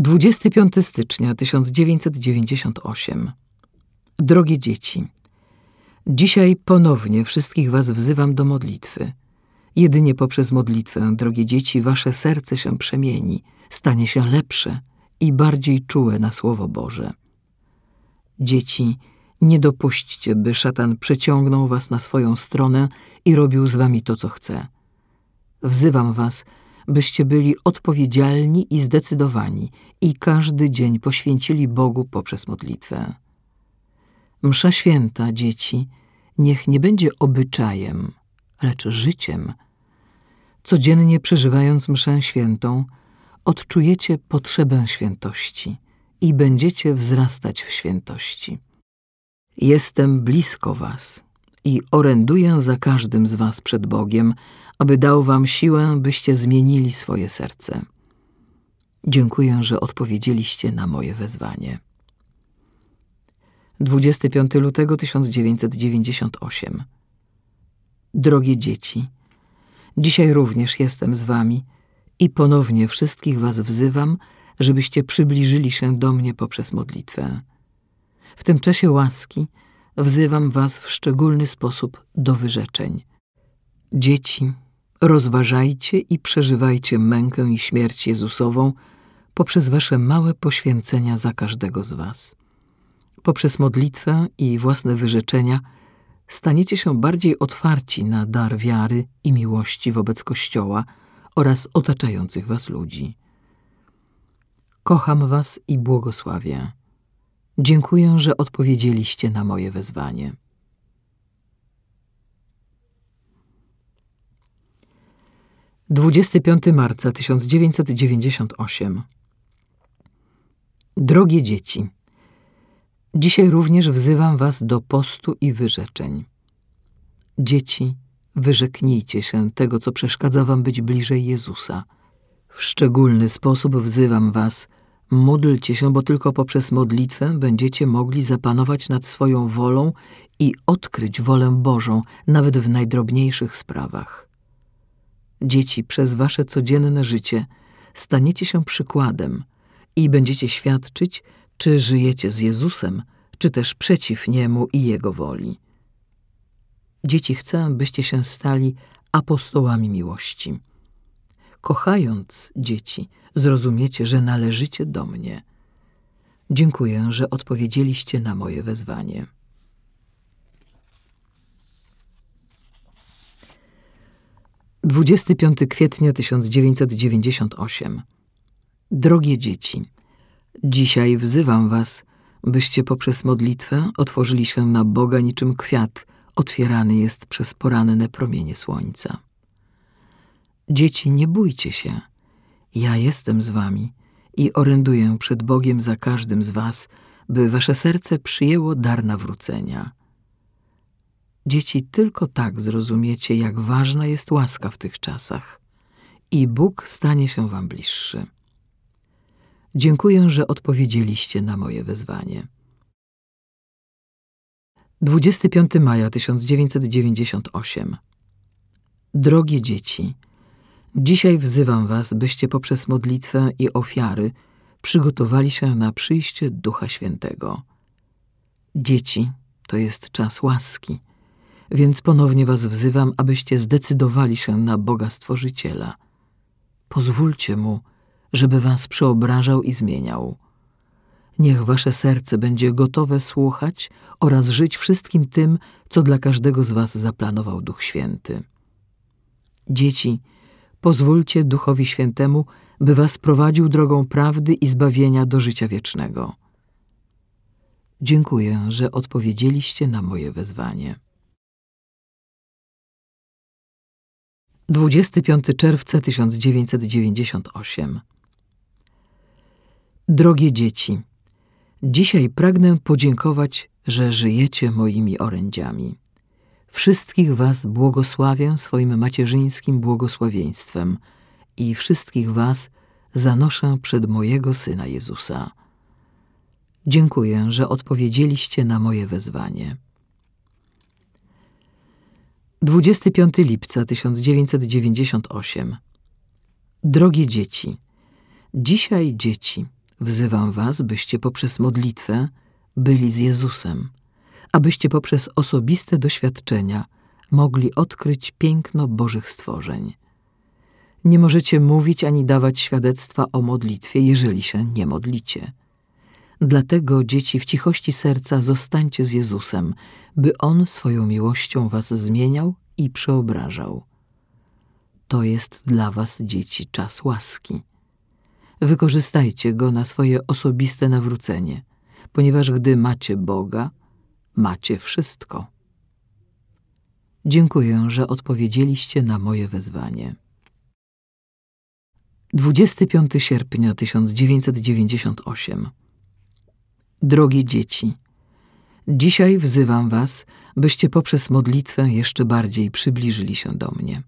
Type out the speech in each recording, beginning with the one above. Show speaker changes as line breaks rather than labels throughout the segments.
25 stycznia 1998 Drogie dzieci, dzisiaj ponownie wszystkich was wzywam do modlitwy. Jedynie poprzez modlitwę, drogie dzieci, wasze serce się przemieni, stanie się lepsze i bardziej czułe na Słowo Boże. Dzieci, nie dopuśćcie, by szatan przeciągnął was na swoją stronę i robił z wami to, co chce. Wzywam was, byście byli odpowiedzialni i zdecydowani i każdy dzień poświęcili Bogu poprzez modlitwę. Msza święta, dzieci, niech nie będzie obyczajem, lecz życiem. Codziennie przeżywając mszę świętą, odczujecie potrzebę świętości i będziecie wzrastać w świętości. Jestem blisko was i oręduję za każdym z was przed Bogiem, aby dał wam siłę, byście zmienili swoje serce. Dziękuję, że odpowiedzieliście na moje wezwanie. 25 lutego 1998 Drogie dzieci, dzisiaj również jestem z wami i ponownie wszystkich was wzywam, żebyście przybliżyli się do mnie poprzez modlitwę. W tym czasie łaski wzywam was w szczególny sposób do wyrzeczeń. Dzieci, rozważajcie i przeżywajcie mękę i śmierć Jezusową poprzez wasze małe poświęcenia za każdego z was. Poprzez modlitwę i własne wyrzeczenia staniecie się bardziej otwarci na dar wiary i miłości wobec Kościoła oraz otaczających was ludzi. Kocham was i błogosławię. Dziękuję, że odpowiedzieliście na moje wezwanie. Dwudziesty piąty marca tysiąc dziewięćset dziewięćdziesiąt osiem Drogie dzieci, dzisiaj również wzywam was do postu i wyrzeczeń. Dzieci, wyrzeknijcie się tego, co przeszkadza wam być bliżej Jezusa. W szczególny sposób wzywam was, módlcie się, bo tylko poprzez modlitwę będziecie mogli zapanować nad swoją wolą i odkryć wolę Bożą, nawet w najdrobniejszych sprawach. Dzieci, przez wasze codzienne życie staniecie się przykładem i będziecie świadczyć, czy żyjecie z Jezusem, czy też przeciw Niemu i Jego woli. Dzieci, chcę, byście się stali apostołami miłości. Kochając dzieci, zrozumiecie, że należycie do mnie. Dziękuję, że odpowiedzieliście na moje wezwanie. Dwudziesty piąty kwietnia 1998 Drogie dzieci, dzisiaj wzywam was, byście poprzez modlitwę otworzyli się na Boga niczym kwiat, otwierany jest przez poranne promienie słońca. Dzieci, nie bójcie się. Ja jestem z wami i oręduję przed Bogiem za każdym z was, by wasze serce przyjęło dar nawrócenia. Dzieci, tylko tak zrozumiecie, jak ważna jest łaska w tych czasach i Bóg stanie się wam bliższy. Dziękuję, że odpowiedzieliście na moje wezwanie. 25 maja 1998 Drogie dzieci, dzisiaj wzywam was, byście poprzez modlitwę i ofiary przygotowali się na przyjście Ducha Świętego. Dzieci, to jest czas łaski, więc ponownie was wzywam, abyście zdecydowali się na Boga Stworzyciela. Pozwólcie Mu, żeby was przeobrażał i zmieniał. Niech wasze serce będzie gotowe słuchać oraz żyć wszystkim tym, co dla każdego z was zaplanował Duch Święty. Dzieci, pozwólcie Duchowi Świętemu, by was prowadził drogą prawdy i zbawienia do życia wiecznego. Dziękuję, że odpowiedzieliście na moje wezwanie. 25 czerwca 1998 Drogie dzieci, dzisiaj pragnę podziękować, że żyjecie moimi orędziami. Wszystkich was błogosławię swoim macierzyńskim błogosławieństwem i wszystkich was zanoszę przed mojego Syna Jezusa. Dziękuję, że odpowiedzieliście na moje wezwanie. 25 lipca 1998 Drogie dzieci, dzisiaj dzieci, wzywam was, byście poprzez modlitwę byli z Jezusem, abyście poprzez osobiste doświadczenia mogli odkryć piękno Bożych stworzeń. Nie możecie mówić ani dawać świadectwa o modlitwie, jeżeli się nie modlicie. Dlatego, dzieci, w cichości serca zostańcie z Jezusem, by On swoją miłością was zmieniał i przeobrażał. To jest dla was, dzieci, czas łaski. Wykorzystajcie go na swoje osobiste nawrócenie, ponieważ gdy macie Boga, macie wszystko. Dziękuję, że odpowiedzieliście na moje wezwanie. 25 sierpnia 1998 Drogie dzieci, dzisiaj wzywam was, byście poprzez modlitwę jeszcze bardziej przybliżyli się do mnie.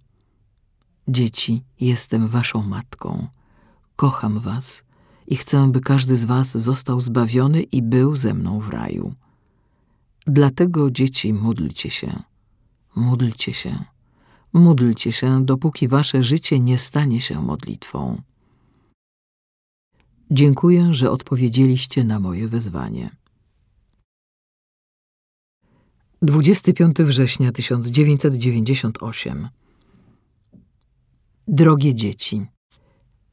Dzieci, jestem waszą matką. Kocham was i chcę, by każdy z was został zbawiony i był ze mną w raju. Dlatego, dzieci, módlcie się, módlcie się, módlcie się, dopóki wasze życie nie stanie się modlitwą. Dziękuję, że odpowiedzieliście na moje wezwanie. 25 września 1998 Drogie dzieci,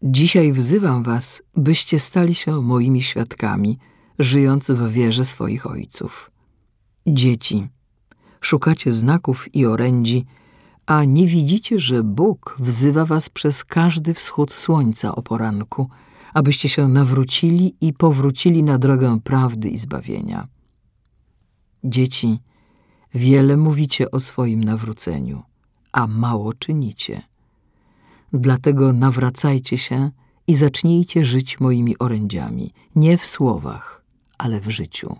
dzisiaj wzywam was, byście stali się moimi świadkami, żyjąc w wierze swoich ojców. Dzieci, szukacie znaków i orędzi, a nie widzicie, że Bóg wzywa was przez każdy wschód słońca o poranku – abyście się nawrócili i powrócili na drogę prawdy i zbawienia. Dzieci, wiele mówicie o swoim nawróceniu, a mało czynicie. Dlatego nawracajcie się i zacznijcie żyć moimi orędziami, nie w słowach, ale w życiu.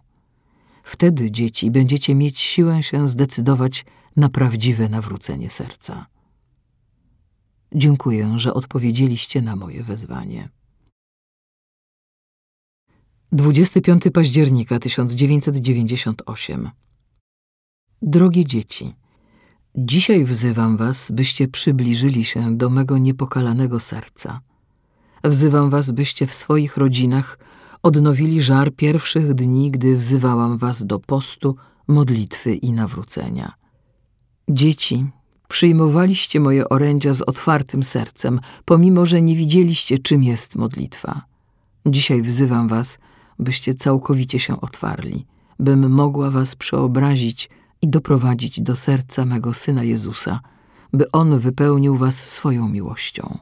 Wtedy, dzieci, będziecie mieć siłę się zdecydować na prawdziwe nawrócenie serca. Dziękuję, że odpowiedzieliście na moje wezwanie. 25 października 1998 Drogie dzieci, dzisiaj wzywam was, byście przybliżyli się do mego niepokalanego serca. Wzywam was, byście w swoich rodzinach odnowili żar pierwszych dni, gdy wzywałam was do postu, modlitwy i nawrócenia. Dzieci, przyjmowaliście moje orędzia z otwartym sercem, pomimo że nie widzieliście, czym jest modlitwa. Dzisiaj wzywam was, byście całkowicie się otwarli, bym mogła was przeobrazić i doprowadzić do serca mego Syna Jezusa, by On wypełnił was swoją miłością.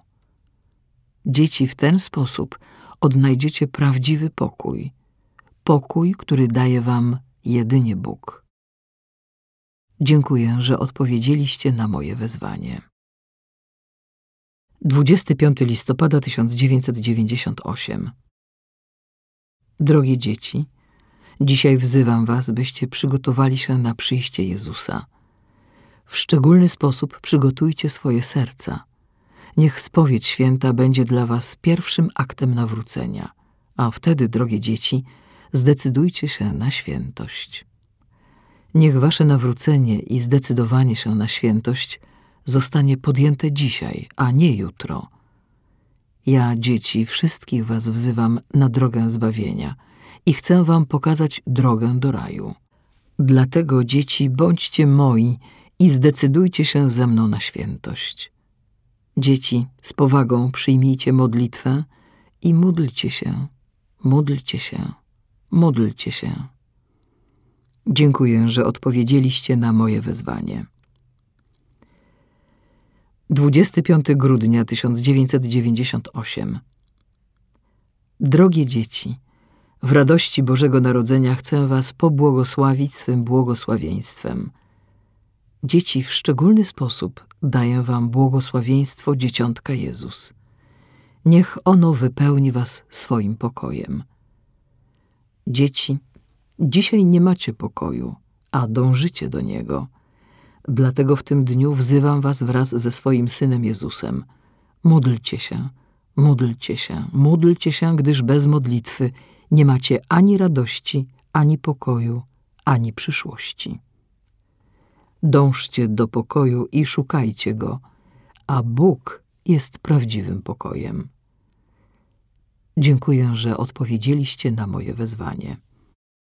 Dzieci w ten sposób odnajdziecie prawdziwy pokój, pokój, który daje wam jedynie Bóg. Dziękuję, że odpowiedzieliście na moje wezwanie. 25 listopada 1998 Drogie dzieci, dzisiaj wzywam was, byście przygotowali się na przyjście Jezusa. W szczególny sposób przygotujcie swoje serca. Niech spowiedź święta będzie dla was pierwszym aktem nawrócenia, a wtedy, drogie dzieci, zdecydujcie się na świętość. Niech wasze nawrócenie i zdecydowanie się na świętość zostanie podjęte dzisiaj, a nie jutro – ja, dzieci, wszystkich was wzywam na drogę zbawienia i chcę wam pokazać drogę do raju. Dlatego, dzieci, bądźcie moi i zdecydujcie się ze mną na świętość. Dzieci, z powagą przyjmijcie modlitwę i módlcie się, módlcie się, módlcie się. Dziękuję, że odpowiedzieliście na moje wezwanie. 25 grudnia 1998 Drogie dzieci, w radości Bożego Narodzenia chcę was pobłogosławić swym błogosławieństwem. Dzieci, w szczególny sposób daję wam błogosławieństwo Dzieciątka Jezus. Niech ono wypełni was swoim pokojem. Dzieci, dzisiaj nie macie pokoju, a dążycie do niego – Dlatego w tym dniu wzywam was wraz ze swoim Synem Jezusem. Módlcie się, módlcie się, módlcie się, gdyż bez modlitwy nie macie ani radości, ani pokoju, ani przyszłości. Dążcie do pokoju i szukajcie go, a Bóg jest prawdziwym pokojem. Dziękuję, że odpowiedzieliście na moje wezwanie.